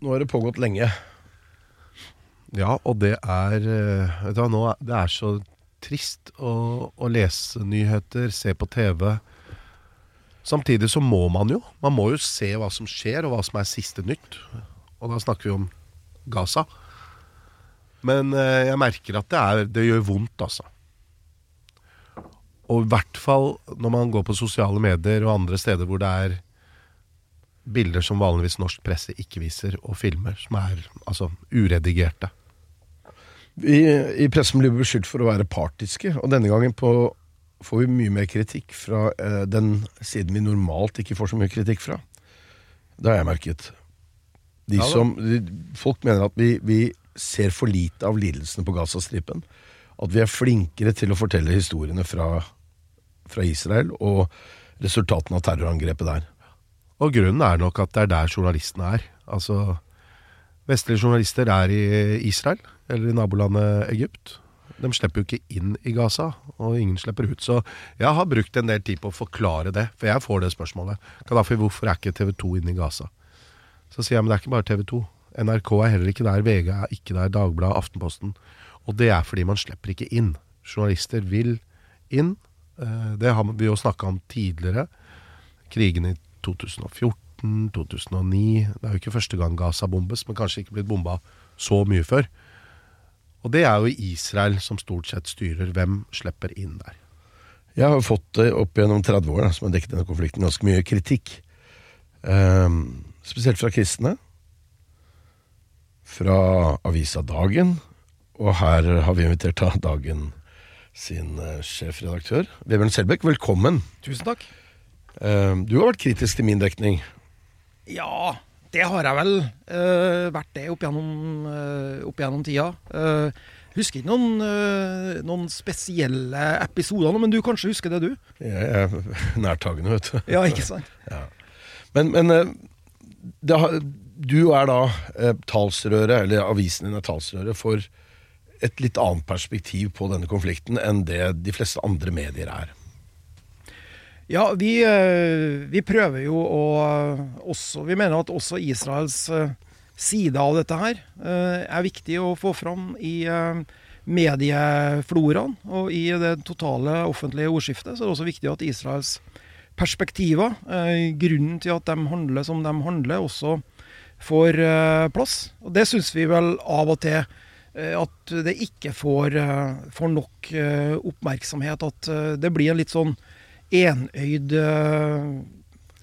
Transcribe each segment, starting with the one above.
Nå har det pågått lenge. Ja, og det er eh, Vet du hva, nå er, det er så trist å, å lese nyheter, se på TV. Samtidig så må man jo. Man må jo se hva som skjer, og hva som er siste nytt. Og da snakker vi om Gaza. Men eh, jeg merker at det, er, det gjør vondt, altså. Og i hvert fall når man går på sosiale medier og andre steder hvor det er bilder som vanligvis norsk presse ikke viser, og filmer som er altså uredigerte. Vi i pressen blir beskyldt for å være partiske, og denne gangen på, får vi mye mer kritikk fra eh, den siden vi normalt ikke får så mye kritikk fra. Det har jeg merket. De Ja som, de, folk mener at vi, vi ser for lite av lidelsene på Gazastripen. At vi er flinkere til å fortelle historiene fra, fra Israel og resultatene av terrorangrepet der. Og grunnen er nok at det er der journalistene er. Altså, vestlige journalister er i Israel, eller i nabolandet Egypt. De slipper jo ikke inn i Gaza, og ingen slipper ut. Så jeg har brukt en del tid på å forklare det, for jeg får det spørsmålet. Gaddafi, hvorfor er ikke TV 2 inne i Gaza? Så sier jeg, men det er ikke bare TV 2. NRK er heller ikke der, VG er ikke der, Dagbladet, Aftenposten. Og det er fordi man slipper ikke inn. Journalister vil inn. Eh, Det har vi jo snakka om tidligere. Krigen i 2014, 2009 Det er jo ikke første gang Gaza bombes, men kanskje ikke blitt bomba så mye før. Og det er jo Israel som stort sett styrer. Hvem slipper inn der? Jeg har fått det opp gjennom 30 år da, som har dekket denne konflikten ganske mye kritikk. Um, spesielt fra kristne. Fra avisa Dagen. Og her har vi invitert da Dagen sin eh, sjefredaktør. Vebjørn Selbekk, velkommen. Tusen takk. Ehm, du har vært kritisk til min dekning. Ja, det har jeg vel uh, vært det opp gjennom, uh, opp gjennom tida. Uh, husker ikke noen, uh, noen spesielle episoder, men du kanskje husker det, du? Jeg er nærtagende, vet du. Ja, ikke sant? Men, men eh, det har, du er da eh, talsrøret, eller avisen din er talsrøret, for et litt annet perspektiv på denne konflikten enn det de fleste andre medier er. Ja, vi, eh, vi prøver jo å også Vi mener at også Israels eh, side av dette her eh, er viktig å få fram i mediefloraen og i det totale offentlige ordskiftet. Så er det også viktig at Israels perspektiver, grunnen til at de handler som de handler, også får plass. Og det syns vi vel av og til at det ikke får, får nok oppmerksomhet. At det blir en litt sånn enøyd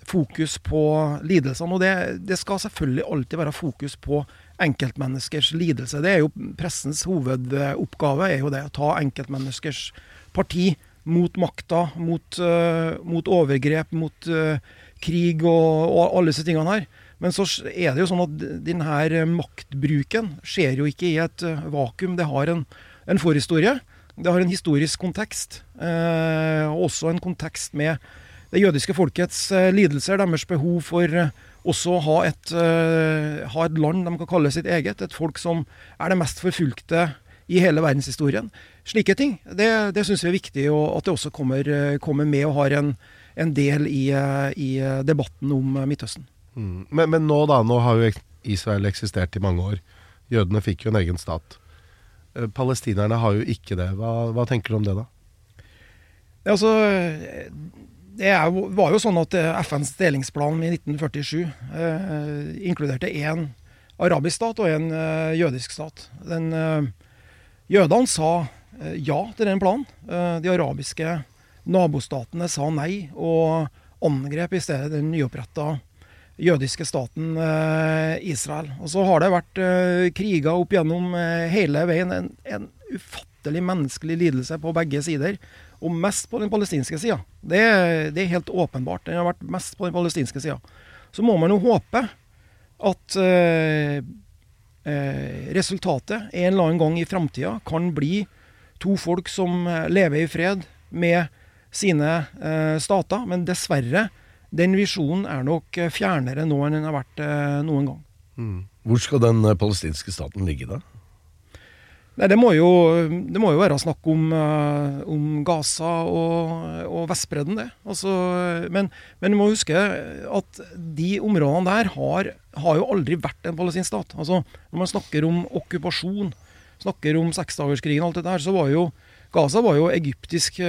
fokus på lidelsene. Og det, det skal selvfølgelig alltid være fokus på enkeltmenneskers lidelse. Det er jo pressens hovedoppgave, er jo det. Å ta enkeltmenneskers parti mot makta, mot, uh, mot overgrep, mot uh, krig og, og alle disse tingene her. Men så er det jo sånn at denne maktbruken skjer jo ikke i et eh, vakuum. Det har en, en forhistorie. Det har en historisk kontekst, eh, og også en kontekst med det jødiske folkets eh, lidelser, deres behov for eh, også å ha et, ha et land de kan kalle sitt eget. Et folk som er det mest forfulgte i hele verdenshistorien. Slike ting. Det, det syns vi er viktig, og at det også kommer, kommer med og har en, en del i, i debatten om Midtøsten. Mm. Men, men nå da, nå har jo Israel eksistert i mange år. Jødene fikk jo en egen stat. Eh, Palestinerne har jo ikke det. Hva, hva tenker du om det, da? Ja, Altså, det er, var jo sånn at eh, FNs delingsplan i 1947 eh, inkluderte én arabisk stat og en eh, jødisk stat. Den, eh, jødene sa eh, ja til den planen. De arabiske nabostatene sa nei, og angrep i stedet den nyoppretta jødiske staten eh, Israel. Og så har det vært eh, kriger opp gjennom eh, hele veien. En, en ufattelig menneskelig lidelse på begge sider. Og mest på den palestinske sida. Det, det er helt åpenbart. Den har vært mest på den palestinske sida. Så må man jo håpe at eh, resultatet en eller annen gang i framtida kan bli to folk som lever i fred med sine eh, stater. Men dessverre, den visjonen er nok eh, fjernere nå enn den har vært eh, noen gang. Hvor skal den eh, palestinske staten ligge da? Nei, det må jo, det må jo være snakk om, om Gaza og, og Vestbredden, det. Altså, men, men du må huske at de områdene der har, har jo aldri vært en palestinsk stat. Altså, når man snakker om okkupasjon, snakker om seksdagerskrigen og alt det der, så var jo Gaza var jo egyptisk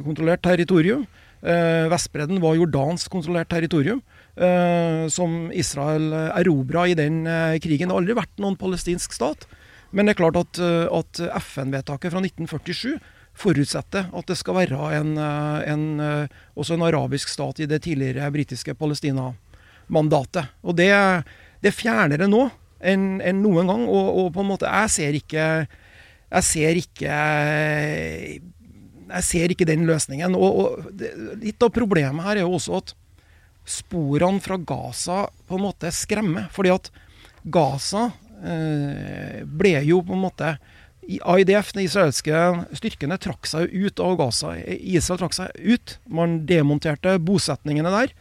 kontrollert territorium. Eh, Vestbredden var jordansk kontrollert territorium. eh, som Israel eh, erobra i den krigen. Det har aldri vært noen palestinsk stat. Men det er klart at, at FN-vedtaket fra 1947 forutsetter at det skal være en, en, også en arabisk stat i det tidligere britiske Palestina-mandatet. Og det, det fjerner det nå enn en noen gang. Og, og på en måte, jeg ser ikke Jeg ser ikke jeg ser ikke den løsningen. Og, og det, litt av problemet her er jo også at sporene fra Gaza på en måte skremmer. Fordi at Gaza eh, ble jo på en måte IDF, de israelske styrkene, trakk seg ut av Gaza. Israel trakk seg ut. Man demonterte bosetningene der.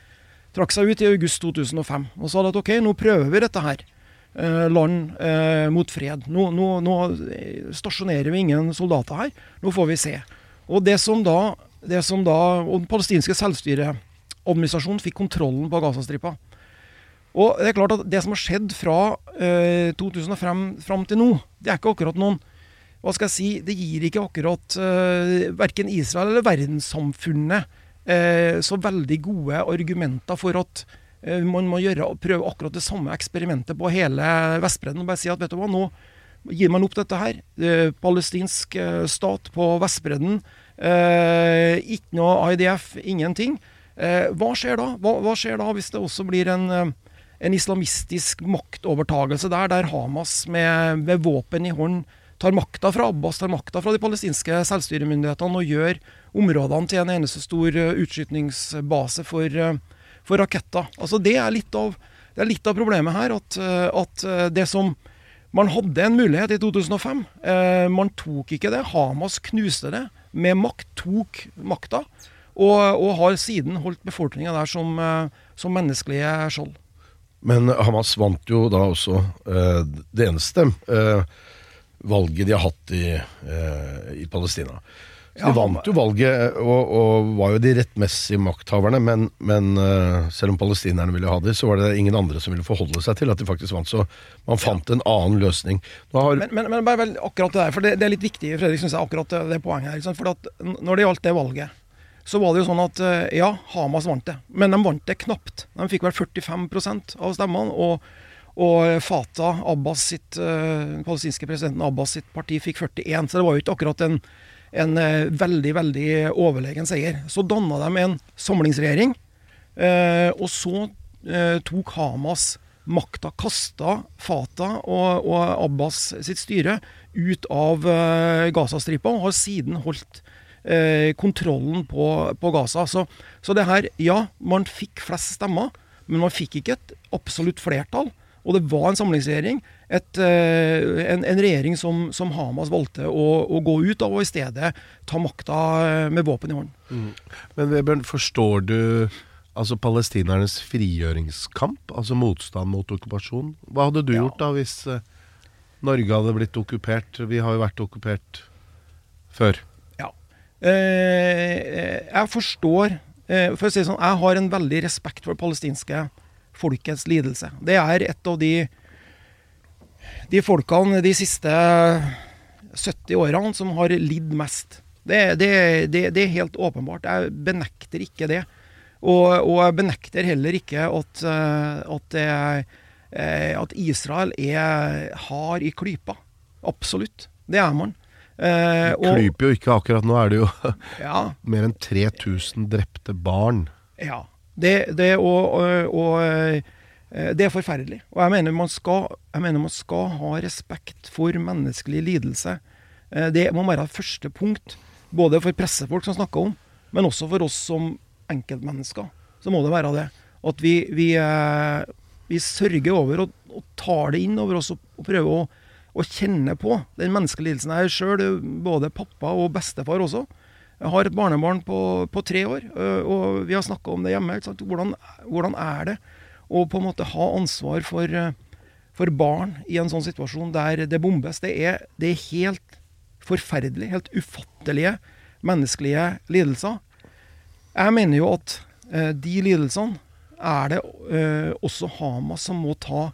Trakk seg ut i august 2005. Og sa at ok, nå prøver vi dette her. Eh, land eh, mot fred. Nå, nå, nå stasjonerer vi ingen soldater her. Nå får vi se. Og det som da, det som da og Den palestinske selvstyreadministrasjonen fikk kontrollen på Gazastripa. Og det er klart at det som har skjedd fra eh, 2005 fram til nå, det er ikke akkurat noen hva skal jeg si, Det gir ikke akkurat eh, verken Israel eller verdenssamfunnet eh, så veldig gode argumenter for at eh, man må gjøre, prøve akkurat det samme eksperimentet på hele Vestbredden. og bare si at vet du hva, nå gir man opp dette her. Palestinsk eh, stat på Vestbredden. Eh, ikke noe IDF, ingenting. Eh, hva skjer da? Hva, hva, skjer da hvis det også blir en, en islamistisk maktovertagelse der, der Hamas med, med våpen i hånd tar makta fra Abbas, tar makta fra de palestinske selvstyremyndighetene og gjør områdene til en eneste stor utskytningsbase for, for raketter. Altså det er litt av, er litt av problemet her, at, at det som man hadde en mulighet i 2005. Eh, man tok ikke det. Hamas knuste det med makt. Tok makta. Og, og har siden holdt befolkninga der som, eh, som menneskelige skjold. Men Hamas vant jo da også eh, det eneste eh, valget de har hatt i, eh, i Palestina. Ja, de vant jo valget og, og var jo de rettmessige makthaverne, men, men eh, selv om palestinerne ville ha det, så var det ingen andre som ville forholde seg til at de faktisk vant. Så man fant en annen løsning. Har, Men, men, men bare vel akkurat det der, for det, det er litt viktig, Fredrik, synes jeg, akkurat det, poenget her. For at når det gjaldt det valget, så var det jo sånn at eh, ja, Hamas vant det. Men de vant det knapt. De fikk vel 45 av stemmene. Og, og Fatah, Abbas sitt, eh, den palestinske presidenten Abbas sitt parti fikk 41. Så det var jo ikke akkurat en, en eh, veldig, veldig overlegen seier. Så danna de en samlingsregjering. Eh, og så eh, tok Hamas makta, kasta Fatah og, og Abbas sitt styre ut av eh, Gazastripa, og har siden holdt eh, kontrollen på, på Gaza. Så, så det her, ja, man fikk flest stemmer, men man fikk ikke et absolutt flertall. Og det var en samlingsregjering. Et, eh, en, en regjering som, som Hamas valgte å, å gå ut av, og i stedet ta makta eh, med våpen i hånden. Men Vebjørn, forstår du altså palestinernes frigjøringskamp? Altså motstand mot okkupasjon? Hva hadde du Ja. gjort da hvis eh, Norge hadde blitt okkupert? Vi har jo vært okkupert før. Ja. Eh, jeg forstår eh, For å si det sånn, jeg har en veldig respekt for det palestinske folkets lidelse. Det er et av de de folkene de siste 70 årene som har lidd mest. Det, det, det, det er helt åpenbart. Jeg benekter ikke det. Og, og jeg benekter heller ikke at, eh, at, det er, eh, at Israel er hard i klypa. Absolutt. Det er man. Eh, og- Klyper jo ikke akkurat nå, er det jo Ja, mer enn 3000 drepte barn. ja. Det, det, og, og, eh, det er forferdelig. Og jeg mener, skal, jeg mener man skal ha respekt for menneskelig lidelse. Eh, Det må være første punkt, både for pressefolk som snakker om, men også for oss som enkeltmennesker. Så må det være det. At vi, vi, eh, vi sørger over og, og tar det inn over oss og, og prøver å, å kjenne på den menneskelige lidelsen. Jeg sjøl både pappa og bestefar også. Jeg har et barnebarn på, på tre år, og vi har snakka om det hjemme. Hvordan, hvordan er det å på en måte ha ansvar for, øh, for barn i en sånn situasjon der det bombes? Det er, det er helt forferdelig, helt ufattelige menneskelige lidelser. Jeg mener jo at eh, de lidelsene er det eh, også Hamas som må ta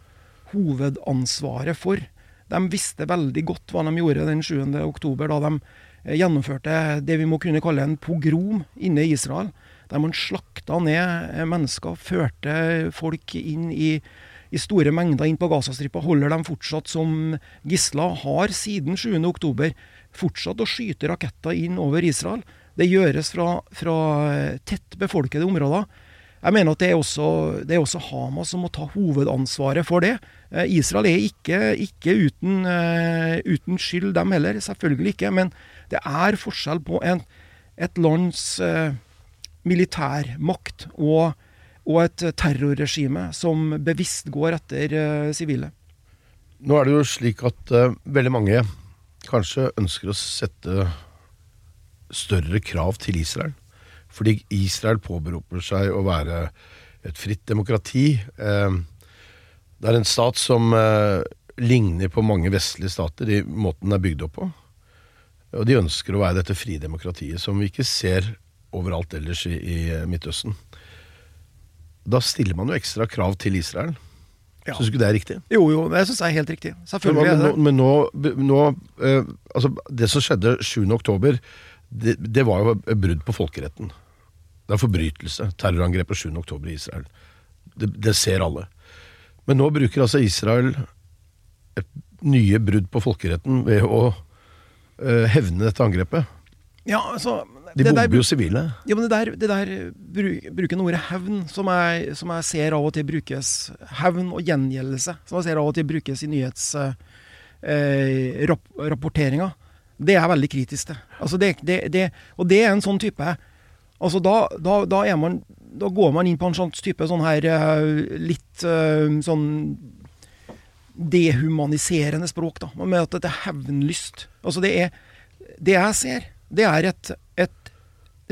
hovedansvaret for. De visste veldig godt hva de gjorde den 7. oktober, da de eh, gjennomførte det vi må kunne kalle en pogrom inne i Israel. Der man slakta ned eh, mennesker, førte folk inn i, i store mengder inn på Gazastripa, holder dem fortsatt som gisler. Har siden 7. oktober fortsatt å skyte raketter inn over Israel. Det gjøres fra, fra eh, tett befolkede områder. Jeg mener at det er, også, det er også Hamas som må ta hovedansvaret for det. Eh, Israel er ikke, ikke uten, uh, uten, skyld, dem heller. Selvfølgelig ikke. Men det er forskjell på en, et lands uh, militærmakt og, og, et terrorregime som bevisst går etter sivile. Uh, Nå er det jo slik at veldig mange kanskje ønsker å sette større krav til Israel. Fordi Israel påberoper seg å være et fritt demokrati. Eh, det er en stat som eh, ligner på mange vestlige stater i måten den er bygd opp på. Og de ønsker å være dette frie demokratiet som vi ikke ser overalt ellers i, i Midtøsten. Da stiller man jo ekstra krav til Israel. Ja. Syns du ikke det er riktig? Jo, jo, det syns jeg er helt riktig. Selvfølgelig men, men, men nå, nå eh, Altså, det som skjedde 7. oktober, det, det var jo et brudd på folkeretten. Det er forbrytelse. Terrorangrepet 7. oktober i Israel. Det, det, ser alle. Men nå bruker altså Israel et nye brudd på folkeretten ved å eh, hevne dette angrepet. Ja, altså de bomber jo sivile. Ja, men det der, det der bruken ordet hevn, som jeg, som jeg, ser av og til brukes Hevn og gjengjeldelse, som jeg ser av og til brukes i nyhetsrapporteringa, eh, det er jeg veldig kritisk til. Altså det, det, og det er en sånn type Altså da, da, da, man Da går man inn på en sånn type sånn her eh, litt uh, sånn dehumaniserende språk, da. Med at dette er hevnlyst. Altså det er Det jeg ser, det er et, et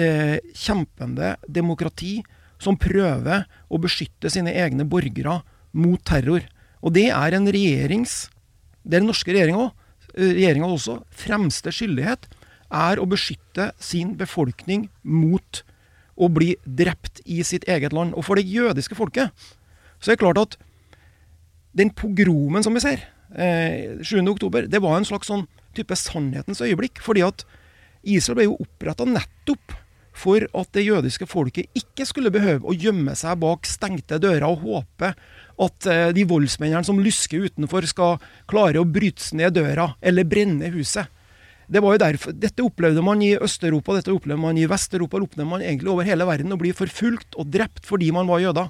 eh, kjempende demokrati som prøver å beskytte sine egne borgere mot terror. Og det er en regjerings Det er den norske regjeringa òg. Regjeringa også. Fremste skyldighet er å beskytte sin befolkning mot å bli drept i sitt eget land. Og for det jødiske folket så er det klart at den pogromen som vi ser eh, 7.10, det var en slags sånn type sannhetens øyeblikk. Fordi at Israel ble jo oppretta nettopp for at det jødiske folket ikke skulle behøve å gjemme seg bak stengte dører og håpe at eh, de voldsmennene som lusker utenfor, skal klare å bryte ned døra eller brenne huset. Det var jo derfor, Dette opplevde man i Øst-Europa, dette opplevde man i Vest-Europa, opplevde man egentlig over hele verden å bli forfulgt og drept fordi man var jøder.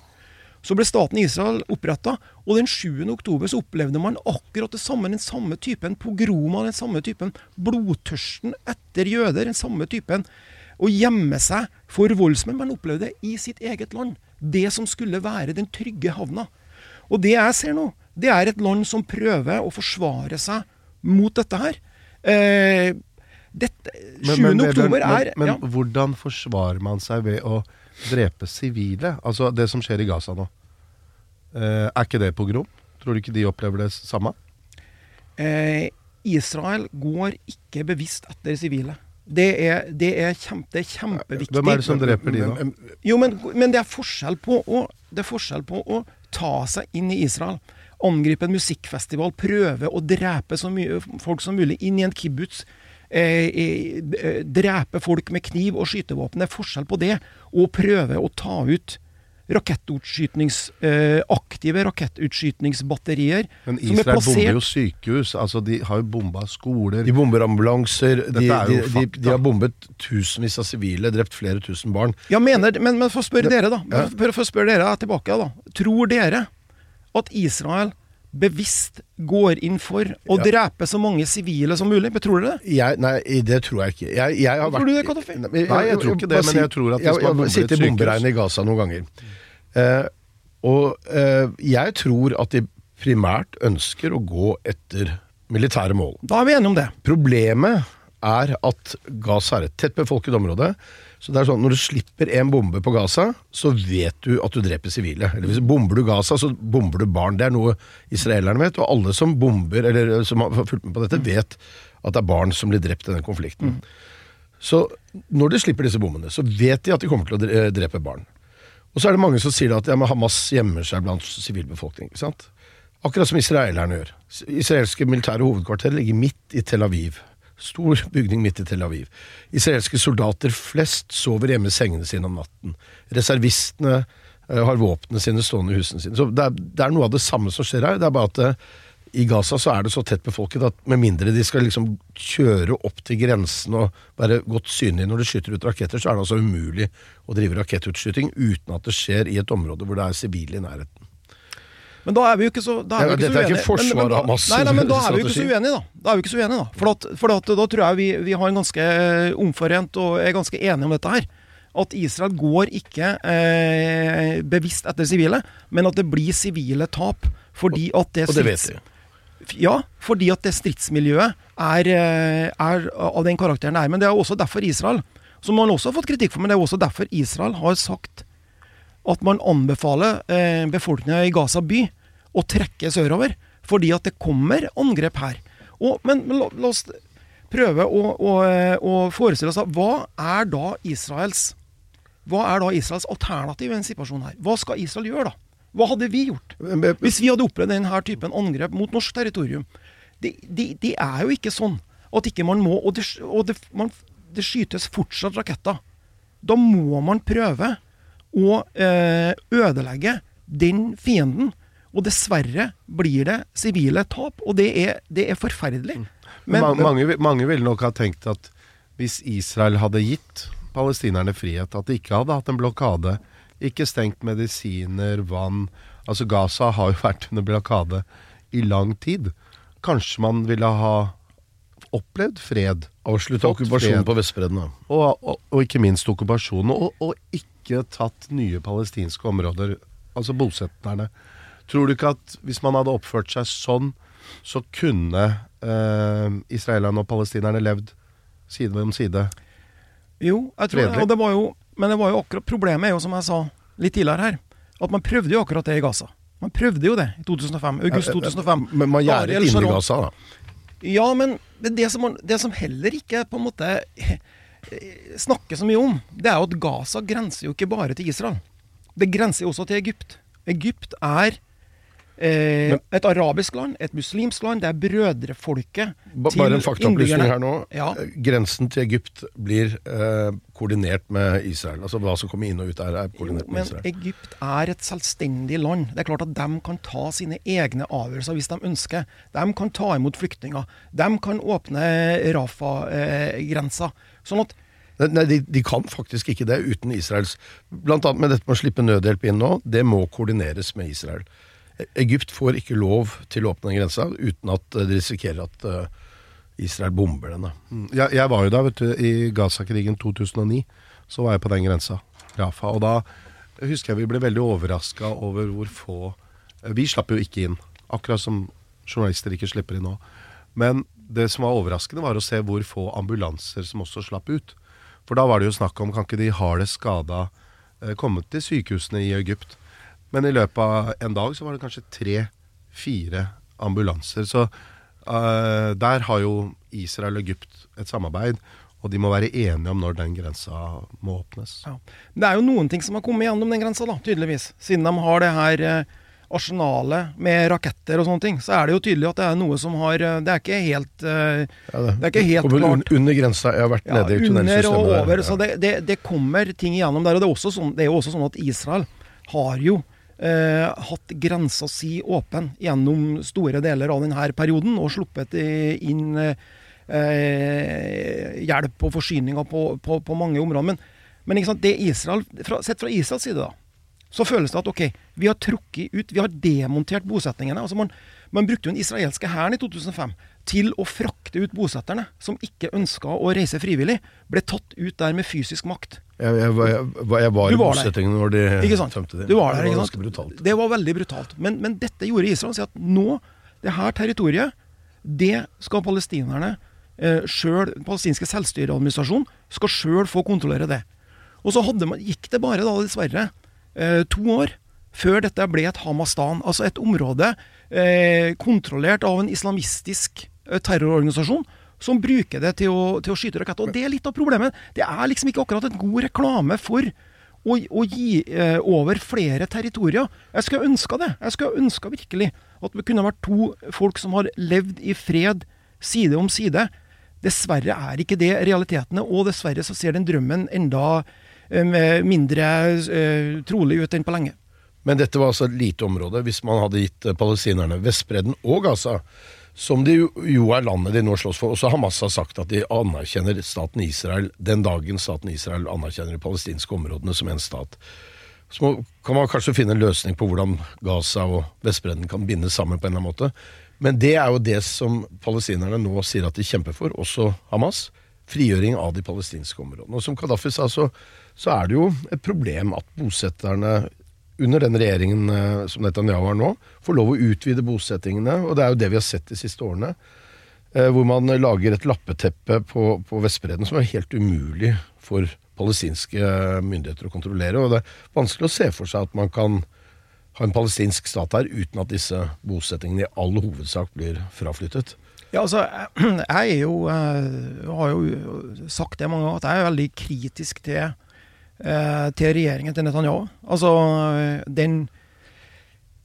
Så ble staten Israel oppretta, og den 7. oktober opplevde man akkurat det samme, den samme typen pogromer, den samme typen blodtørsten etter jøder, den samme typen å gjemme seg for voldsmenn. Man opplevde i sitt eget land. Det som skulle være den trygge havna. Og det jeg ser nå, det er et land som prøver å forsvare seg mot dette her. Eh, dette, 7. Men, men, oktober er Men, men ja. hvordan forsvarer man seg ved å drepe sivile? Altså det som skjer i Gaza nå. Eh, er ikke det pogrom? Tror du ikke de opplever det samme? Eh, Israel går ikke bevisst etter sivile. Det er, det, er kjempe, det er, kjempeviktig. Hvem er det som dreper de, da? Jo, men, men det, er å, det er forskjell på å ta seg inn i Israel. Angripe en musikkfestival, prøve å drepe så mye folk som mulig inn i en kibbutz. Eh, eh, drepe folk med kniv og skytevåpen. Det er forskjell på det og prøve å ta ut aktive rakettutskytningsbatterier. Men Israel bomber jo sykehus. altså De har jo bomba skoler. De bomber ambulanser. De, de, de, de, har bombet tusenvis av sivile, drept flere tusen barn. Ja, mener, Men, men for å spørre dere, da. For, for å spørre dere tilbake, da. Tror dere at Israel bevisst går inn for å ja. drepe så mange sivile som mulig? Tror dere det? Jeg, nei, det tror jeg ikke. Jeg, jeg tror vært, du det, Kadafi? Nei, jeg tror ikke det, men jeg tror at hvis man bomber et sykehus i Gaza noen ganger. Eh, Og eh, jeg tror at de primært ønsker å gå etter militære mål. Da er vi enige om det. Problemet er at Gaza er et tett befolket område. Så det er sånn, Når du slipper en bombe på Gaza, så vet du at du dreper sivile. Eller hvis Bomber du Gaza, så bomber du barn. Det er noe israelerne vet, og alle som bomber, eller som har fulgt med på dette, vet at det er barn som blir drept i den konflikten. Så når de slipper disse bombene, så vet de at de kommer til å drepe barn. Og så er det mange som sier at ja, Hamas gjemmer seg blant sivilbefolkningen. ikke sant? Akkurat som israelerne gjør. Israelske militære hovedkvarter ligger midt i Tel Aviv. Stor bygning midt i Tel Aviv. Israelske soldater flest sover hjemme i sengene sine om natten. Reservistene eh, har våpnene sine stående i husene sine. Så det er, det er noe av det samme som skjer her. Det er bare at eh, i Gaza så er det så tett befolket at med mindre de skal liksom kjøre opp til grensen og være godt synlige når de skyter ut raketter, så er det altså umulig å drive rakettutskyting uten at det skjer i et område hvor det er sivile i nærheten. Men da er vi jo ikke så, da er Ja, vi ikke dette er så ikke uenige. forsvar Men- men da- av masse Nei, nei, men da er vi jo ikke så uenige, da. Da er vi ikke så uenige, da. For, at, for at, da tror jeg vi, vi har en ganske eh, omforent og er ganske enige om dette her. At Israel går ikke eh, bevisst etter sivile, men at det blir sivile tap. Fordi at det, Og det vet strids-. Ja, fordi at det stridsmiljøet er, eh, er av den karakteren det er. Men det er også derfor Israel, som man også har fått kritikk for, men det er også derfor Israel har sagt at man anbefaler eh, befolkninga i Gaza by å trekke sørover. Fordi at det kommer angrep her. Og, men la, la oss prøve å, å, eh, å forestille oss hva er da Israels hva er da Israels alternativ i en situasjon her? Hva skal Israel gjøre, da? Hva hadde vi gjort? Hvis vi hadde opplevd denne typen angrep mot norsk territorium. Det de, de er jo ikke sånn at ikke man må Og det, og det, man, det skytes fortsatt raketter. Da må man prøve å eh, ødelegge den fienden. Og dessverre blir det sivile tap, og det er, det er forferdelig. Men, Ma- mange, mange ville nok ha tenkt at hvis Israel hadde gitt palestinerne frihet, at de ikke hadde hatt en blokade, ikke stengt medisiner, vann Altså Gaza har jo vært under blokade i lang tid. Kanskje man ville ha opplevd fred. Avslutta okkupasjonen på Vestbredden. da. Og, og, og ikke minst okkupasjonen. Og, og ikke tatt nye palestinske områder, altså bosetterne. Tror du ikke at hvis man hadde oppført seg sånn, så kunne eh, israelerne og palestinerne levd side om side? Jo, jeg tror det. Og det var jo, men det var jo akkurat problemet er jo, som jeg sa litt tidligere her, at man prøvde jo akkurat det i Gaza. Man prøvde jo det i 2005. August 2005. Men man gjør det inn i Gaza, da. Ja, men det, det, som, man- det som heller ikke på en måte eh, snakker så mye om, det er jo at Gaza grenser jo ikke bare til Israel. Det grenser jo også til Egypt. Egypt er eh, et arabisk land, et muslimsk land. Det er brødrefolket Ba- til Bare en faktaopplysning her nå. Ja. Eh, Grensen til Egypt blir eh, koordinert med Israel. Altså hva som kommer inn og ut der, er Jo, koordinert med men Israel. Egypt er et selvstendig land. Det er klart at De kan ta sine egne avgjørelser hvis de ønsker. De kan ta imot flyktninger. De kan åpne Rafa-grensa. Sånn at Nei, de, de kan faktisk ikke det uten Israels Blant annet med dette med å slippe nødhjelp inn nå. Det må koordineres med Israel. Egypt får ikke lov til å åpne den grensa uten at eh, de risikerer at eh, Israel bomber den. Mm. Jeg, jeg var jo der vet du, i Gaza-krigen 2009. Så var jeg på den grensa, Rafa. Og da husker jeg vi ble veldig overraska over hvor få Vi slapp jo ikke inn. Akkurat som journalister ikke slipper inn nå. Men det som var overraskende, var å se hvor få ambulanser som også slapp ut. For da var det jo snakk om kan ikke de hardest skada eh, komme til sykehusene i Egypt. Men i løpet av en dag så var det kanskje tre-fire ambulanser. Så uh, der har jo Israel og Egypt et samarbeid, og de må være enige om når den grensa må åpnes. ja. Det er jo noen ting som har kommet gjennom den grensa, da, tydeligvis. Siden de har det her eh, arsenalet med raketter og sånne ting, så er det jo tydelig at det er noe som har eh, Det er ikke helt eh, Ja, Det er ikke helt kommer klart. un- Under grensa. Jeg har vært ja, nede i under og over. der. Så det, det, det kommer ting igjennom der. Og det er, også sånn, det er jo også sånn at Israel har jo eh, hatt grensa si åpen gjennom store deler av denne perioden, og sluppet inn eh, hjelp og forsyninger på, på, på mange områder. Men, men Israel, fra, sett fra Israels side, da, så føles det at ok, vi har trukket ut, vi har demontert bosetningene. altså Man, man brukte jo den israelske hæren i 2005 til å frakte ut bosetterne, som ikke ønska å reise frivillig. Ble tatt ut der med fysisk makt. Jeg, jeg, jeg, var- jeg var i var bosettingen når de tømte det. Du var der, det var ganske brutalt. Det var veldig brutalt. Men, men dette gjorde Israel. Si at nå, det her territoriet, det skal palestinerne eh, sjøl, den palestinske selvstyreadministrasjonen, skal sjøl få kontrollere det. Og så hadde man, gikk det bare, da dessverre, eh, to år før dette ble et Hamastan. Altså et område eh, kontrollert av en islamistisk terrororganisasjon. Som bruker det til å, til å skyte raketter. Og det er litt av problemet. Det er liksom ikke akkurat en god reklame for å, å gi eh, over flere territorier. Jeg skulle ønska det. Jeg skulle ønska virkelig at det kunne vært to folk som har levd i fred side om side. Dessverre er ikke det realitetene, og dessverre så ser den drømmen enda eh, mindre eh, trolig ut enn på lenge. Men dette var altså et lite område. Hvis man hadde gitt eh, palestinerne Vestbredden og Gaza, som de jo, er landet de nå slåss for Også Hamas har sagt at de anerkjenner staten Israel den dagen staten Israel anerkjenner de palestinske områdene som en stat. Så må, kan man kanskje finne en løsning på hvordan Gaza og Vestbredden kan bindes sammen på en eller annen måte. Men det er jo det som palestinerne nå sier at de kjemper for, også Hamas. Frigjøring av de palestinske områdene. Og som Gaddafi sa, så, så er det jo et problem at bosetterne under den regjeringen eh, som Netanyahu har nå, får lov å utvide bosettingene. Og det er jo det vi har sett de siste årene. Eh, hvor man lager et lappeteppe på, på Vestbredden som er helt umulig for palestinske myndigheter å kontrollere. Og det er vanskelig å se for seg at man kan ha en palestinsk stat her uten at disse bosettingene i all hovedsak blir fraflyttet. Ja, altså, jeg jeg er jo eh, har jo sagt det mange ganger, at jeg er veldig kritisk til, eh, til regjeringen til Netanyahu. Altså, eh, den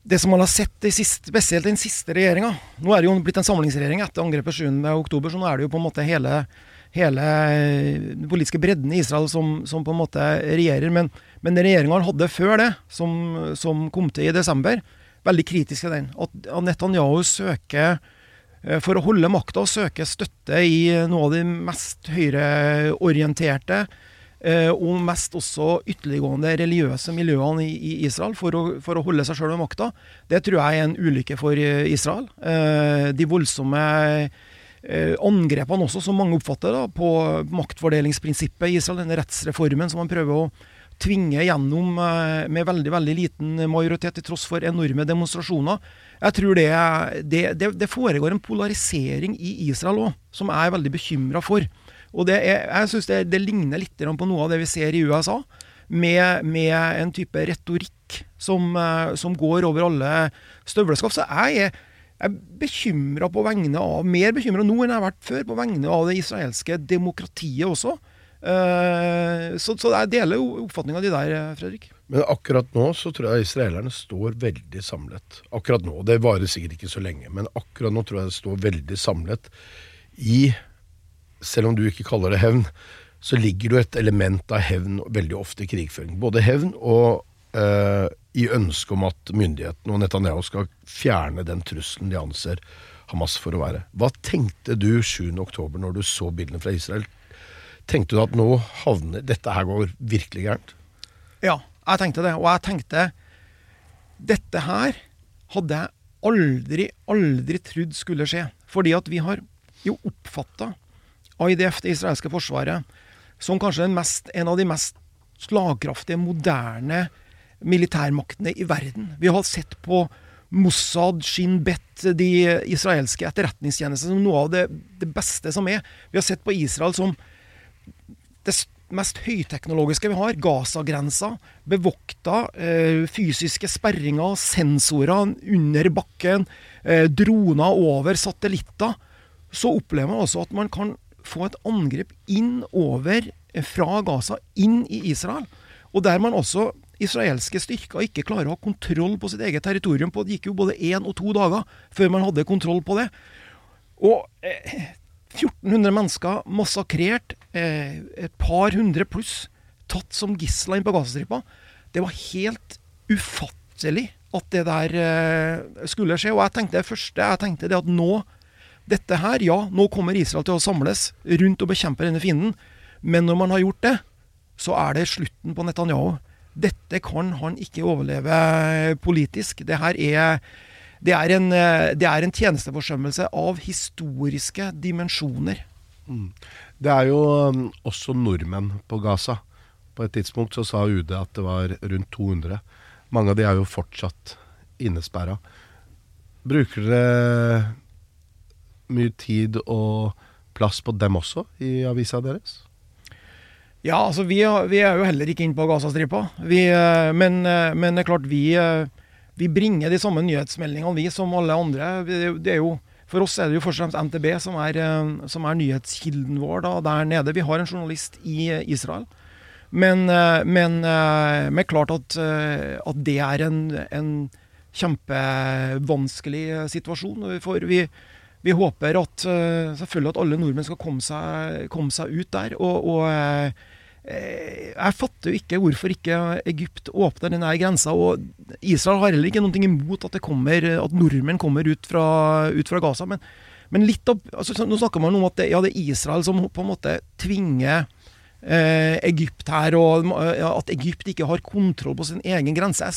det som man har sett, siste, spesielt den siste regjeringa Nå er det jo blitt en samlingsregjering etter angrepet 7.10, så nå er det jo på en måte hele, hele den politiske bredden i Israel som, som på en måte regjerer. Men, men den regjeringa han hadde før det, som, som kom til i desember, veldig kritisk til den. At, Netanyahu søker eh, for å holde makta og søke støtte i noe av de mest høyreorienterte eh, og mest også ytterliggående religiøse miljøene i, Israel for å, for å holde seg sjøl ved makta. Det tror jeg er en ulykke for eh, Israel. Eh, de voldsomme eh, angrepene også, som mange oppfatter, da, på maktfordelingsprinsippet i Israel, denne rettsreformen som man prøver å tvinge gjennom eh, med veldig veldig liten majoritet, til tross for enorme demonstrasjoner. Jeg tror det, det, det foregår en polarisering i Israel òg, som jeg er veldig bekymra for. Og det er, jeg synes det, det ligner litt på noe av det vi ser i USA, med, med en type retorikk som, eh, som går over alle støvleskaft. Så jeg er, jeg er bekymra på vegne av, mer bekymra nå enn jeg har vært før, på vegne av det israelske demokratiet også. Eh, så, så jeg deler oppfatninga di der, Fredrik. Men akkurat nå så tror jeg israelerne står veldig samlet. Akkurat nå, Det varer sikkert ikke så lenge, men akkurat nå tror jeg det står veldig samlet i Selv om du ikke kaller det hevn, så ligger det jo et element av hevn veldig ofte i krigføring. Både hevn og eh, i ønsket om at myndighetene og Netanyahu skal fjerne den trusselen de anser Hamas for å være. Hva tenkte du 7.10 når du så bildene fra Israel? Tenkte du at nå havner Dette her går virkelig gærent? Ja, jeg tenkte det. Og jeg tenkte Dette her hadde jeg aldri, aldri trodd skulle skje. Fordi at vi har jo oppfatta IDF, det israelske forsvaret, som kanskje mest, en av de mest slagkraftige, moderne militærmaktene i verden. Vi har sett på Mossad, Shin Bet, de israelske etterretningstjenestene som noe av det, det beste som er. Vi har sett på Israel som det mest høyteknologiske vi har. Gaza-grensa, bevokta, eh, fysiske sperringer, sensorer under bakken, eh, droner over satellitter. Så opplever man altså at man kan få et angrep inn over eh, fra Gaza, inn i Israel. Og der man også israelske styrker ikke klarer å ha kontroll på sitt eget territorium. på Det gikk jo både én og to dager før man hadde kontroll på det. Og eh, 1400 mennesker massakrert, eh, et par hundre pluss tatt som gisler inn på Gazastripa. Det var helt ufattelig at det der eh, skulle skje. Og jeg tenkte det første jeg tenkte det at nå dette her, ja, nå kommer Israel til å samles rundt og bekjempe denne fienden. Men når man har gjort det, så er det slutten på Netanyahu. dette kan han ikke overleve politisk. Det her er det er, en, det er en tjenesteforsømmelse av historiske dimensjoner. Mm. Det er jo um, også nordmenn på Gaza. På et tidspunkt så sa UD at det var rundt 200. Mange av de er jo fortsatt innesperra. Bruker dere mye tid og plass på dem også i avisa deres? Ja, altså vi, vi er jo heller ikke inne på Gazastripa. Vi, eh, men, eh, men, det er klart vi, vi bringer de samme nyhetsmeldingene vi som alle andre. Det er jo for oss er det jo først og fremst NTB som er, eh, som er nyhetskilden vår da, der nede. Vi har en journalist i eh, Israel. Men, eh, men, men klart at, at, det er en, en kjempevanskelig situasjon. For vi, vi håper at, selvfølgelig at alle nordmenn skal komme seg, komme seg ut der. og, og Eh, jeg fatter jo ikke hvorfor ikke Egypt åpner denne grensa. og Israel har heller ikke noe imot at, kommer, at nordmenn kommer ut fra, ut fra Gaza. Men, men litt av, altså, nå snakker man om at det, ja, det, er Israel som på en måte tvinger eh, Egypt her, og at Egypt ikke har kontroll på sin egen grense.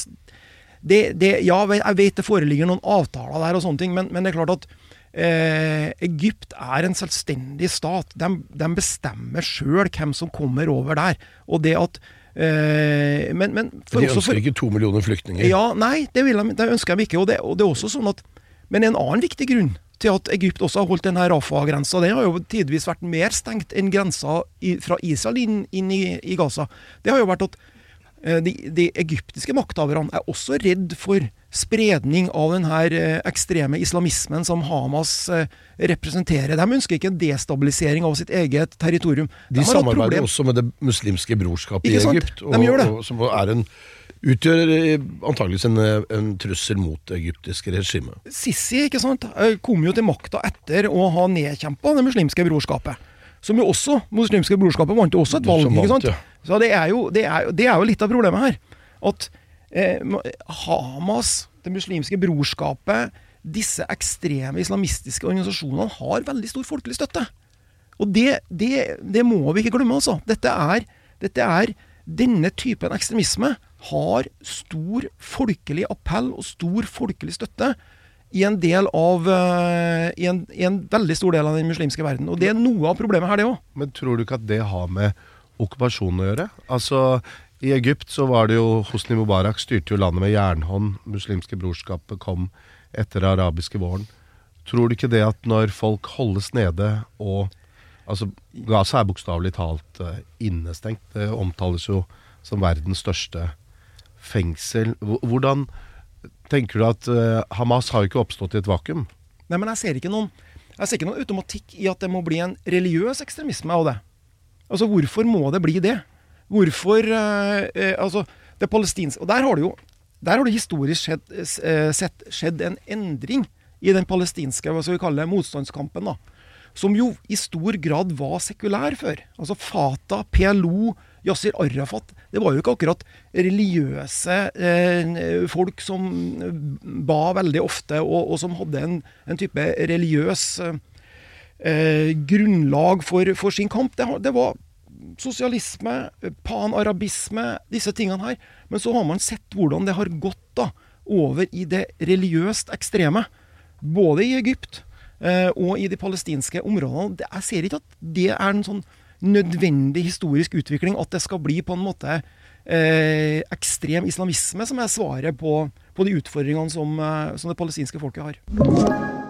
Det, det, ja, jeg vet det foreligger noen avtaler der, og sånne ting, men, men det er klart at Eh, Egypt er en selvstendig stat. De, de bestemmer sjøl hvem som kommer over der. Og det at eh, men, men De ønsker for, ikke to millioner flyktninger? Ja, Nei, det, vil de, det ønsker de ikke. Og det, og det, er også sånn at Men en annen viktig grunn til at Egypt også har holdt denne Rafa-grensa, den har jo tidvis vært mer stengt enn grensa i, fra Israel inn, inn i, i, Gaza. Det har jo vært at eh, de, de egyptiske makthaverne er også redd for spredning av den her eh, ekstreme islamismen som Hamas eh, representerer. De ønsker ikke en destabilisering av sitt eget territorium. De, de samarbeider også med Det muslimske brorskapet i Egypt, og, og, som er en utgjør eh, antageligvis en, en, trussel mot det egyptiske regimet. Sisi ikke sant, kom jo til makta etter å ha nedkjempa Det muslimske brorskapet. Som jo også, muslimske brorskapet vant jo også et valg. ikke sant? Så det er, jo, det, er, det er jo litt av problemet her. At Hamas, det muslimske brorskapet, disse ekstreme islamistiske organisasjonene har veldig stor folkelig støtte. Og det, det, det må vi ikke glemme, altså. Dette er, dette er, Denne typen ekstremisme har stor folkelig appell og stor folkelig støtte i en, del av, uh, i en, i en veldig stor del av den muslimske verden. Og det er noe av problemet her, det òg. Men tror du ikke at det har med okkupasjonen å gjøre? Altså, i Egypt så var det jo Hosni Mubarak styrte jo landet med jernhånd. Muslimske brorskapet kom etter arabiske våren. Tror du ikke det at når folk holdes nede og Altså, Gaza er bokstavelig talt uh, innestengt. Det omtales jo som verdens største fengsel. Hvordan tenker du at uh, Hamas har jo ikke oppstått i et vakuum? Nei, men jeg ser ikke noen jeg ser ikke noen automatikk i at det må bli en religiøs ekstremisme av det. Altså, Hvorfor må det bli det? Hvorfor eh, eh, Altså, det palestinske Og der har det jo der har det historisk skjedd, eh, sett skjedd en endring i den palestinske hva skal vi kalle det, motstandskampen. da, Som jo i stor grad var sekulær før. Altså Fatah, PLO, Yasir Arafat Det var jo ikke akkurat religiøse eh, folk som ba veldig ofte, og, og som hadde en, en type religiøs eh, grunnlag for, for, sin kamp. Det, det var sosialisme, panarabisme, disse tingene her. Men så har man sett hvordan det har gått da, over i det religiøst ekstreme. Både i Egypt eh, og i de palestinske områdene. Jeg ser ikke at det er en sånn nødvendig historisk utvikling. At det skal bli på en måte eh, ekstrem islamisme som er svaret på, på de utfordringene som, eh, som det palestinske folket har.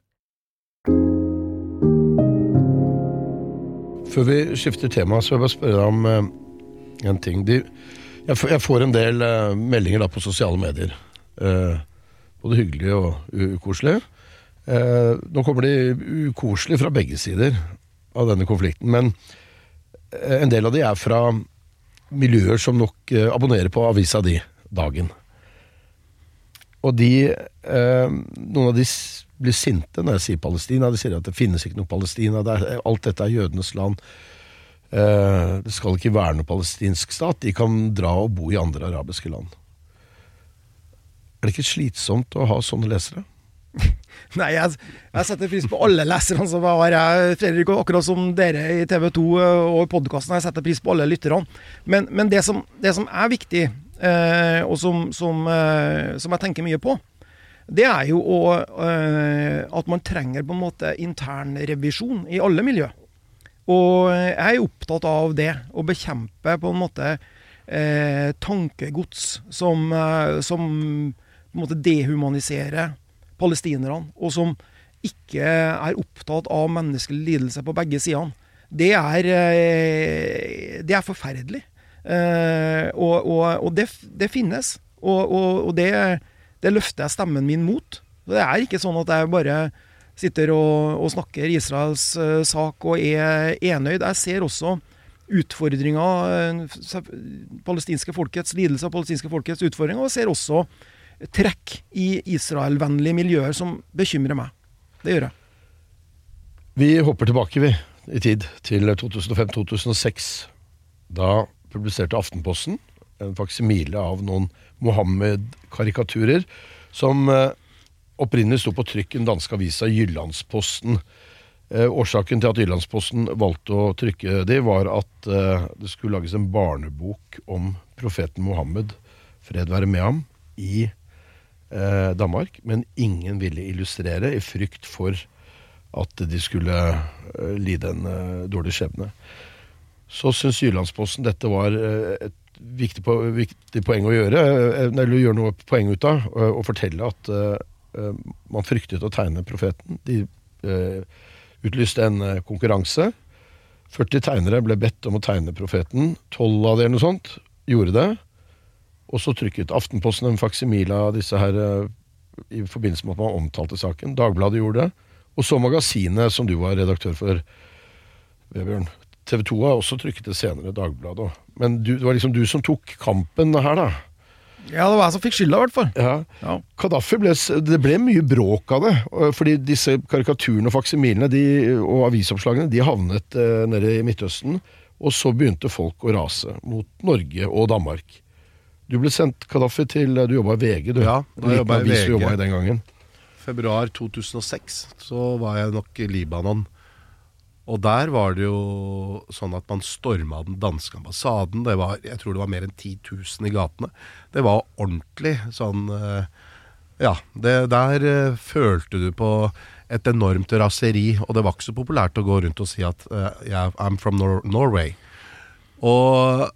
Før vi skifter tema, så vil jeg bare spørre deg om uh, en ting. De, jeg, jeg, får en del uh, meldinger da på sosiale medier. Uh, både hyggelige og ukoselige. nå kommer de ukoselige fra begge sider av denne konflikten. Men en del av de er fra miljøer som nok abonnerer på avisa di. dagen. Og de Noen av de blir sinte når jeg sier Palestina. De sier at det finnes ikke noe Palestina. Det er, alt dette er jødenes land. Eh, det skal ikke være noe palestinsk stat. De kan dra og bo i andre arabiske land. Er det ikke slitsomt å ha sånne lesere? Nei, jeg, jeg setter pris på alle leserne som jeg har Fredrik, akkurat som dere i TV 2 og podkasten. Jeg setter pris på alle lytterne. Men, men det, som, det som er viktig, eh, og som, som, eh, som jeg tenker mye på, det er jo også, eh, at man trenger på en måte internrevisjon i alle miljø. Og jeg er opptatt av det, å bekjempe på en måte eh, tankegods som, eh, som måte dehumaniserer palestinerne, og som ikke er opptatt av menneskelig lidelse på begge sidene. Det er, det er forferdelig. Og og, og det, det finnes. Og, og, det, det løfter jeg stemmen min mot. Det er ikke sånn at jeg bare sitter og, og snakker Israels uh, sak og er enøyd. Jeg ser også utfordringer, uh, palestinske folkets lidelse av palestinske folkets utfordringer, og ser også trekk i Israel-vennlige miljøer som bekymrer meg. Det gjør jeg. Vi hopper tilbake vi, i tid til 2005-2006. Da publiserte Aftenposten en faksimile av noen Mohammed-karikaturer som eh, opprinnelig sto på trykk i den danske avisa Jyllandsposten. Eh, årsaken til at Jyllandsposten valgte å trykke det, var at eh, det skulle lages en barnebok om profeten Mohammed, fred være med ham, i eh, Danmark. Men ingen ville illustrere, i frykt for at de skulle eh, lide en eh, dårlig skjebne. Så syns Jyllandsposten dette var et viktig, po viktig poeng å gjøre, eh, eller å gjøre noe poeng ut av, å og fortelle at eh, eh, man fryktet å tegne profeten. De uh, utlyste en eh, konkurranse. 40 tegnere ble bedt om å tegne profeten. 12 av det eller noe sånt gjorde det. Og så trykket Aftenposten en faksimile av disse her eh, i forbindelse med at man omtalte saken. Dagbladet gjorde det. Og så magasinet som du var redaktør for, Vebjørn. TV 2 har også trykket det senere, Dagbladet òg. Men du, det var liksom du som tok kampen her, da. Ja, det var jeg som fikk skylda, i hvert fall. Ja. Ja. Kadafi ble, det ble mye bråk av det. Fordi disse karikaturene og faksimilene de, og avisoppslagene de havnet eh, nede i Midtøsten. Og så begynte folk å rase mot Norge og Danmark. Du ble sendt Kadafi, til Du jobba i VG, du. Ja, da jobba jeg i VG. i den gangen. Februar 2006 så var jeg nok i Libanon. Og der var det jo sånn at man storma den danske ambassaden. Det var, jeg tror det var mer enn 10 000 i gatene. Det var ordentlig sånn eh, Ja, det, der eh, følte du på et enormt raseri. Og det var ikke så populært å gå rundt og si at uh, yeah, I'm from Nor Norway. Og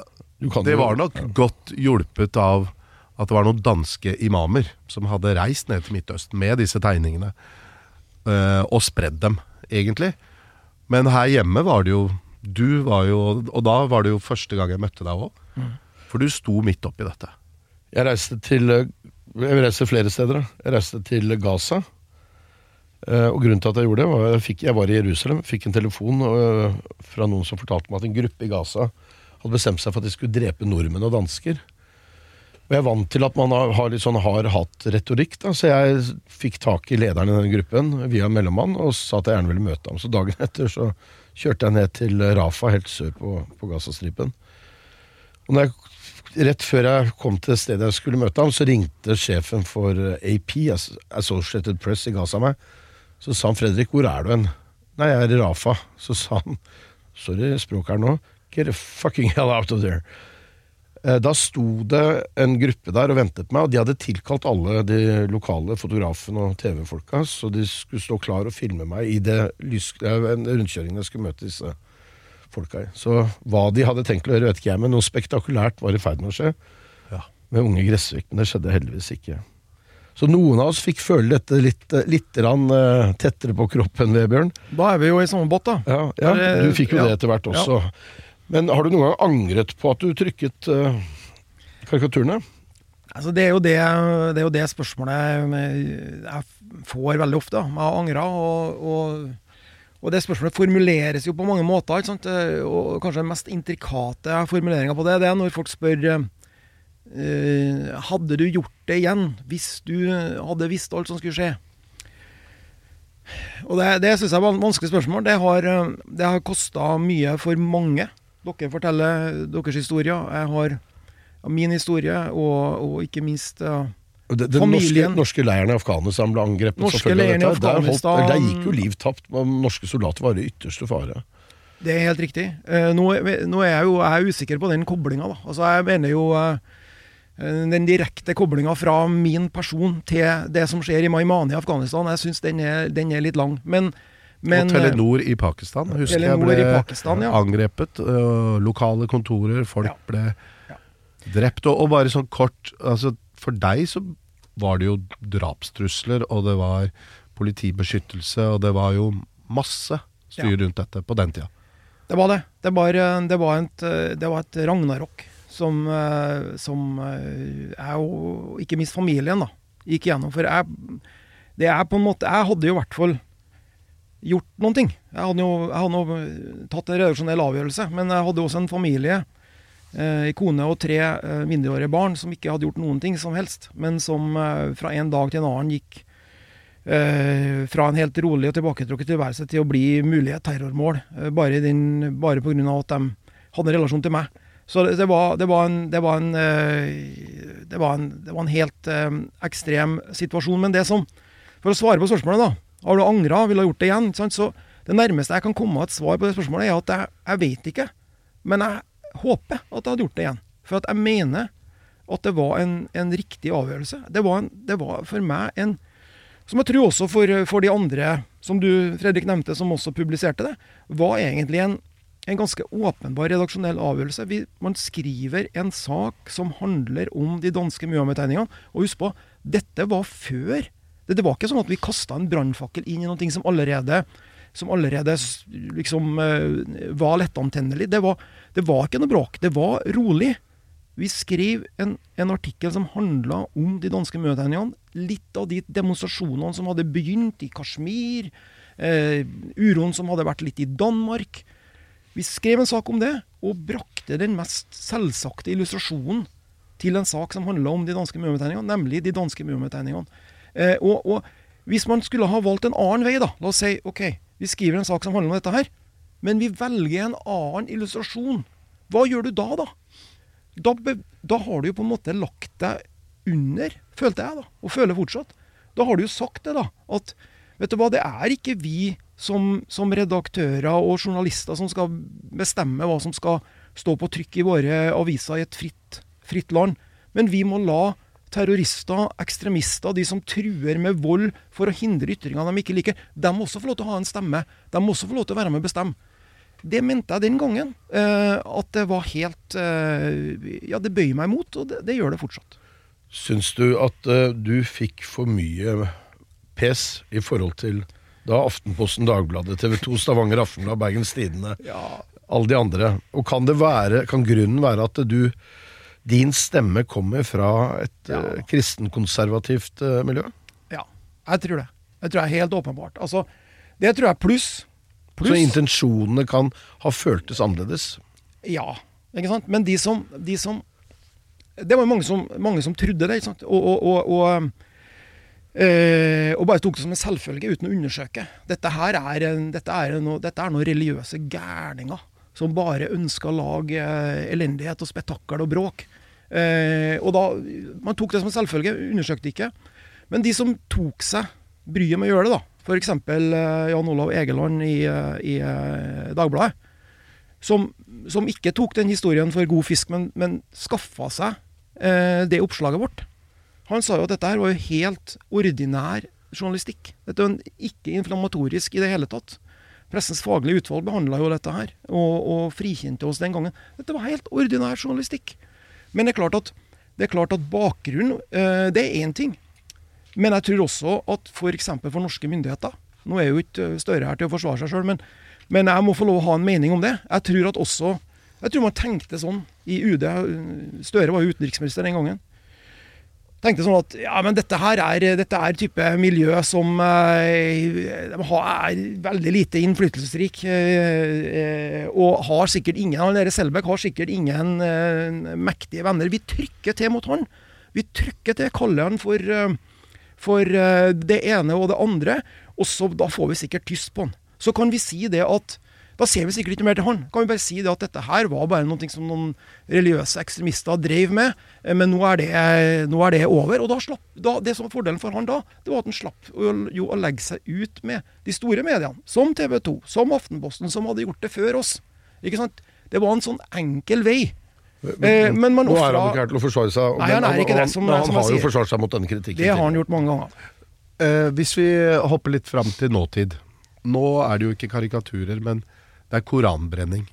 det var nok godt hjulpet av at det var noen danske imamer som hadde reist ned til Midtøsten med disse tegningene, Uh, og spredd dem, egentlig. Men her hjemme var det jo Du var jo Og da var det jo første gang jeg møtte deg òg. For du sto midt oppi dette. Jeg reiste til eh, Jeg reiste flere steder. Jeg reiste til Gaza. Eh, Og grunnen til at jeg gjorde det, var jeg, fikk, jeg var i Jerusalem, fikk en telefon eh, fra noen som fortalte meg at en gruppe i Gaza hadde bestemt seg for at de skulle drepe nordmenn og dansker. Og jeg er vant til at man har, litt sånn hard-hatt-retorikk, da, så jeg fikk tak i lederen i den gruppen via mellommann og sa at jeg gjerne ville møte ham. Så dagen etter så kjørte jeg ned til Rafa, helt sør på, på Gazastripen. Og jeg, rett før jeg kom til stedet jeg skulle møte ham, så ringte sjefen for AP, Associated Press i Gaza meg. Så sa han 'Fredrik, hvor er du hen?' 'Nei, jeg er i Rafa'. Så sa han 'Sorry, språket her nå. Get the fucking hell out of there'. Eh, Da sto det en gruppe der og ventet meg, og de hadde tilkalt alle de lokale fotografene og TV-folka, så de skulle stå klar og filme meg i det lys, eh, rundkjøringen jeg skulle møte disse folka i. Så hva de hadde tenkt å gjøre, vet ikke jeg, men noe spektakulært var i ferd med å skje med unge Gressvik, men det skjedde heldigvis ikke. Så noen av oss fikk føle dette litt, eh, litt rann, tettere på kroppen, Vebjørn. Da er vi jo i samme båt, da. Ja, ja, du fikk jo ja. det etter hvert også. Men har du noen gang angret på at du trykket uh, karikaturene? Altså, det, er det, det er jo det spørsmålet jeg får veldig ofte. Jeg har angra, og, og, og det spørsmålet formuleres jo på mange måter. ikke sant? Og kanskje den mest intrikate formuleringa på det, det er når folk spør eh, Hadde du gjort det igjen hvis du hadde visst alt som skulle skje? Og Det, det syns jeg var et vanskelig spørsmål. Det har, det har kosta mye for mange. Dere forteller deres historier. Jeg har min historie, og, og ikke minst uh, Den, den norske, norske leiren i Afghanistan ble angrepet. Norske leiren i Afghanistan Der, gikk jo liv tapt. Norske soldater var i ytterste fare. Det er helt riktig. Uh, nå, nå, er jeg jo jeg er usikker på den koblinga. Altså, jeg mener jo uh, den direkte koblinga fra min person til det som skjer i Maimani i Afghanistan, jeg syns den, den, er litt lang. Men, men, og Telenor i Pakistan husker Telenor jeg ble Pakistan, ja. angrepet. Lokale kontorer, folk ja. ble ja. drept. Og, og, bare sånn kort altså, For deg så var det jo drapstrusler, og det var politibeskyttelse, og det var jo masse styr rundt dette på den tida. Det var det. Det var, det var, et, det var et ragnarok som, eh, som jeg eh, og ikke minst familien da, gikk igjennom. For jeg, det er på en måte Jeg hadde jo i hvert fall gjort noen ting. Jeg hadde jo jeg hadde tatt en redaksjonell avgjørelse, men jeg hadde også en familie, eh, kone og tre eh, mindreårige barn, som ikke hadde gjort noen ting som helst, men som eh, fra en dag til en annen gikk eh, fra en helt rolig og tilbaketrukket tilværelse til å bli mulige terrormål, eh, bare, bare pga. at de hadde en relasjon til meg. Så det, var, en, det, var, eh, helt ekstrem situasjon. Men det som For å svare på spørsmålet, da. Har du angra? Ville ha gjort det igjen? Så det nærmeste jeg kan komme et svar på det spørsmålet, er at jeg, jeg vet ikke. Men jeg håper at jeg hadde gjort det igjen. For at jeg mener at det var en, en riktig avgjørelse. Det var, det var, for meg en Som jeg tror også for, for de andre, som du Fredrik nevnte, som også publiserte det, var egentlig en en ganske åpenbar redaksjonell avgjørelse. Vi, man skriver en sak som handler om de danske Muhammed-tegningene. Og husk på, dette var før. Det, det var ikke sånn at vi kasta en brannfakkel inn i noe som allerede, som allerede liksom uh, var lettantennelig. Det var, det var ikke noe bråk. Det var rolig. Vi skrev en, en artikkel som handla om de danske Muhammed-tegningene. Litt av de demonstrasjonene som hadde begynt i Kashmir. Uh, uroen som hadde vært litt i Danmark. Vi skrev en sak om det, og brakte den mest selvsagte illustrasjonen til en sak som handla om de danske Muhammed-tegningene, nemlig de danske Muhammed-tegningene. Eh, og, og, hvis man skulle ha valgt en annen vei, da, la oss si ok, vi skriver en sak som handler om dette her, men vi velger en annen illustrasjon, hva gjør du da, da? Da, da har du jo på en måte lagt deg under, følte jeg, da, og føler fortsatt. Da har du jo sagt det, da, at vet du hva, det er ikke vi som, som, redaktører og journalister som skal bestemme hva som skal stå på trykk i våre aviser i et fritt, fritt land. Men vi må la terrorister, ekstremister, de som truer med vold for å hindre ytringer de ikke liker, de må også få lov til å ha en stemme. De må også få lov til å være med og bestemme. Det mente jeg den gangen. Eh, at det var helt eh, Ja, det bøyer meg imot, og det, det gjør det fortsatt. Syns du at eh, du fikk for mye pes i forhold til da Aftenposten, Dagbladet, TV 2, Stavanger Aftenblad, Bergens Tidende, ja. alle de andre. Og kan, det være, kan grunnen være at du din stemme kommer fra et ja. uh, kristenkonservativt uh, miljø? Ja, jeg tror det. Jeg tror det er helt åpenbart. Altså, det tror jeg er pluss. Plus. Så intensjonene kan ha føltes annerledes? Ja, ikke sant. Men de som, de som Det var mange som, mange som trodde det. ikke sant? Og, og, og, Eh, og bare tok det som en selvfølge uten å undersøke. Dette her er, en, dette er, noe, dette er noen religiøse gærninger som bare ønsker å lage elendighet og spetakkel og bråk. Eh, og da, Man tok det som en selvfølge, undersøkte ikke. Men de som tok seg bryet med å gjøre det, da, f.eks. Eh, Jan Olav Egeland i, eh, i eh, Dagbladet, som, som, ikke tok den historien for god fisk, men, men skaffa seg eh, det oppslaget vårt han sa jo at dette her var jo helt ordinær journalistikk. Dette var ikke inflammatorisk i det hele tatt. Pressens faglige utvalg behandla jo dette her, og, og, frikjente oss den gangen. Dette var helt ordinær journalistikk. Men det er klart at, er klart at bakgrunnen, øh, det er én ting. Men jeg tror også at f.eks. For, for norske myndigheter Nå er jo ikke Støre her til å forsvare seg sjøl, men, men, jeg må få lov å ha en mening om det. Jeg tror at også Jeg tror man tenkte sånn i UD. Støre var jo utenriksminister den gangen. Tenkte sånn at ja, men dette her er, dette er type miljø som eh, er veldig lite innflytelsesrik. Eh, eh, og har sikkert ingen han der Selbekk har sikkert ingen mektige venner. Vi trykker til mot han. Vi trykker til, kaller han for, for det ene og det andre. Og så da får vi sikkert tyst på han. Så kan vi si det at da ser vi sikkert ikke mer til han. Kan vi bare si det at dette her var bare noe som noen religiøse ekstremister drev med, eh, men nå er det, nå er det over. Og da slapp, da, det som var fordelen for han da, det var at han slapp å, jo å legge seg ut med de store mediene, som TV 2, som Aftenposten, som hadde gjort det før oss. Ikke sant? Det var en sånn enkel vei. Men, men man Nå er han ikke her til å forsvare seg, Nei, han er ikke det, som- han, han som han har jo forsvart seg mot denne kritikken. Det har han gjort mange ganger. Eh, hvis vi hopper litt fram til nåtid. Nå er det jo ikke karikaturer, men det er koranbrenning.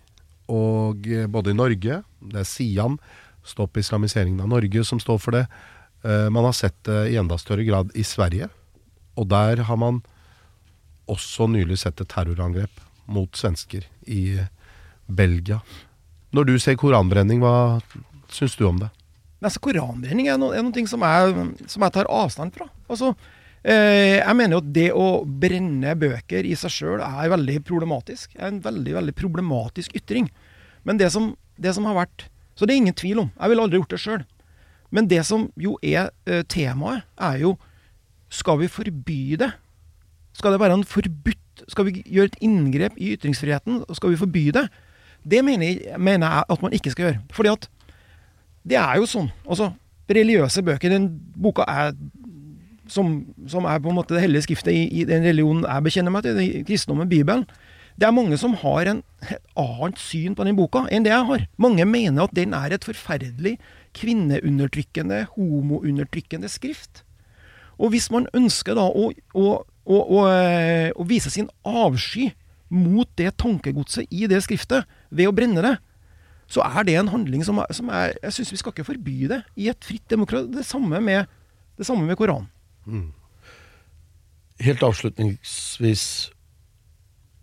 Og eh, både i Norge, det er Sian, Stopp islamiseringen av Norge, som står for det. Eh, man har sett det i enda større grad i Sverige. Og der har man også nylig sett et terrorangrep mot svensker i Belgia. Når du ser koranbrenning, hva syns du om det? Men altså, koranbrenning er, no, er noe som jeg, som jeg tar avstand fra. Altså, jeg mener jo at det å brenne bøker i seg sjøl er veldig problematisk. er En veldig veldig problematisk ytring. Men det som, det som har vært Så det er ingen tvil om. Jeg ville aldri gjort det sjøl. Men det som jo er eh, temaet, er jo Skal vi forby det? Skal det være en forbudt Skal vi gjøre et inngrep i ytringsfriheten? Skal vi forby det? Det mener jeg, mener jeg at man ikke skal gjøre. Fordi at det er jo sånn. Altså, religiøse bøker, den boka er som, som er på en måte det hellige skriftet i, i den religionen jeg bekjenner meg til, i kristendommen, Bibelen. Det er mange som har en, et annet syn på den boka enn det jeg har. Mange mener at den er et forferdelig kvinneundertrykkende, homoundertrykkende skrift. Og hvis man ønsker da å, å, å, å, eh, vise sin avsky mot det tankegodset i det skriftet ved å brenne det, så er det en handling som, som er, Jeg syns vi skal ikke forby det i et fritt demokrati. Det samme med, det med Koranen. Helt avslutningsvis,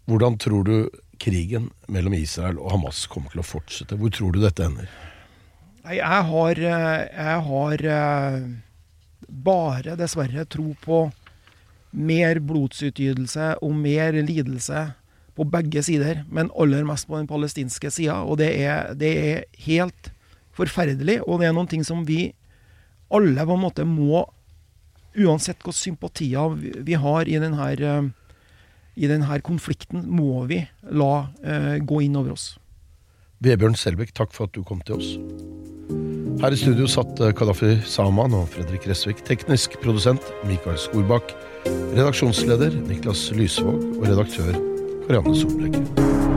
hvordan tror du krigen mellom Israel og Hamas kommer til å fortsette? Hvor tror du dette ender? Nei, jeg har, eh, jeg har eh, bare dessverre tro på mer blodsutgytelse og mer lidelse på begge sider, men aller mest på den palestinske sida. Og det er, det er helt forferdelig, og det er noen ting som vi alle på en måte må Uansett hvilke sympatier vi- vi har i denne, eh, i denne konflikten, må vi la eh, gå inn over oss. Vebjørn Selbekk, takk for at du kom til oss. Her i studio satt eh, Kadafi Saman og Fredrik Resvik. Teknisk produsent Mikael Skorbakk. Redaksjonsleder Niklas Lysvåg og redaktør Karianne Solbrekke.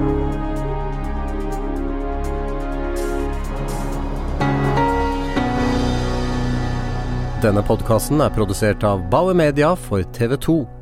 Denne podkasten er produsert av Bauer Media for TV 2.